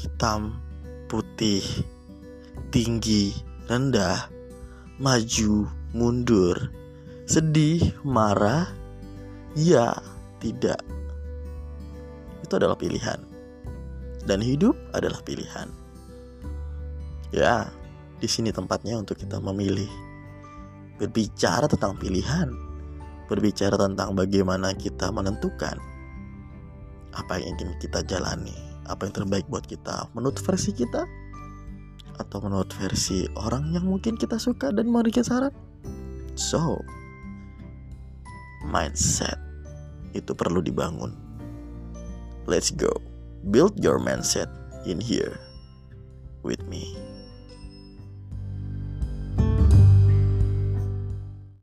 hitam, putih, tinggi, rendah, maju, mundur, sedih, marah, ya, tidak. Itu adalah pilihan. Dan hidup adalah pilihan. Ya, di sini tempatnya untuk kita memilih. Berbicara tentang pilihan, berbicara tentang bagaimana kita menentukan apa yang ingin kita jalani, apa yang terbaik buat kita menurut versi kita atau menurut versi orang yang mungkin kita suka dan memberikan saran. So, mindset itu perlu dibangun. Let's go. Build your mindset in here with me.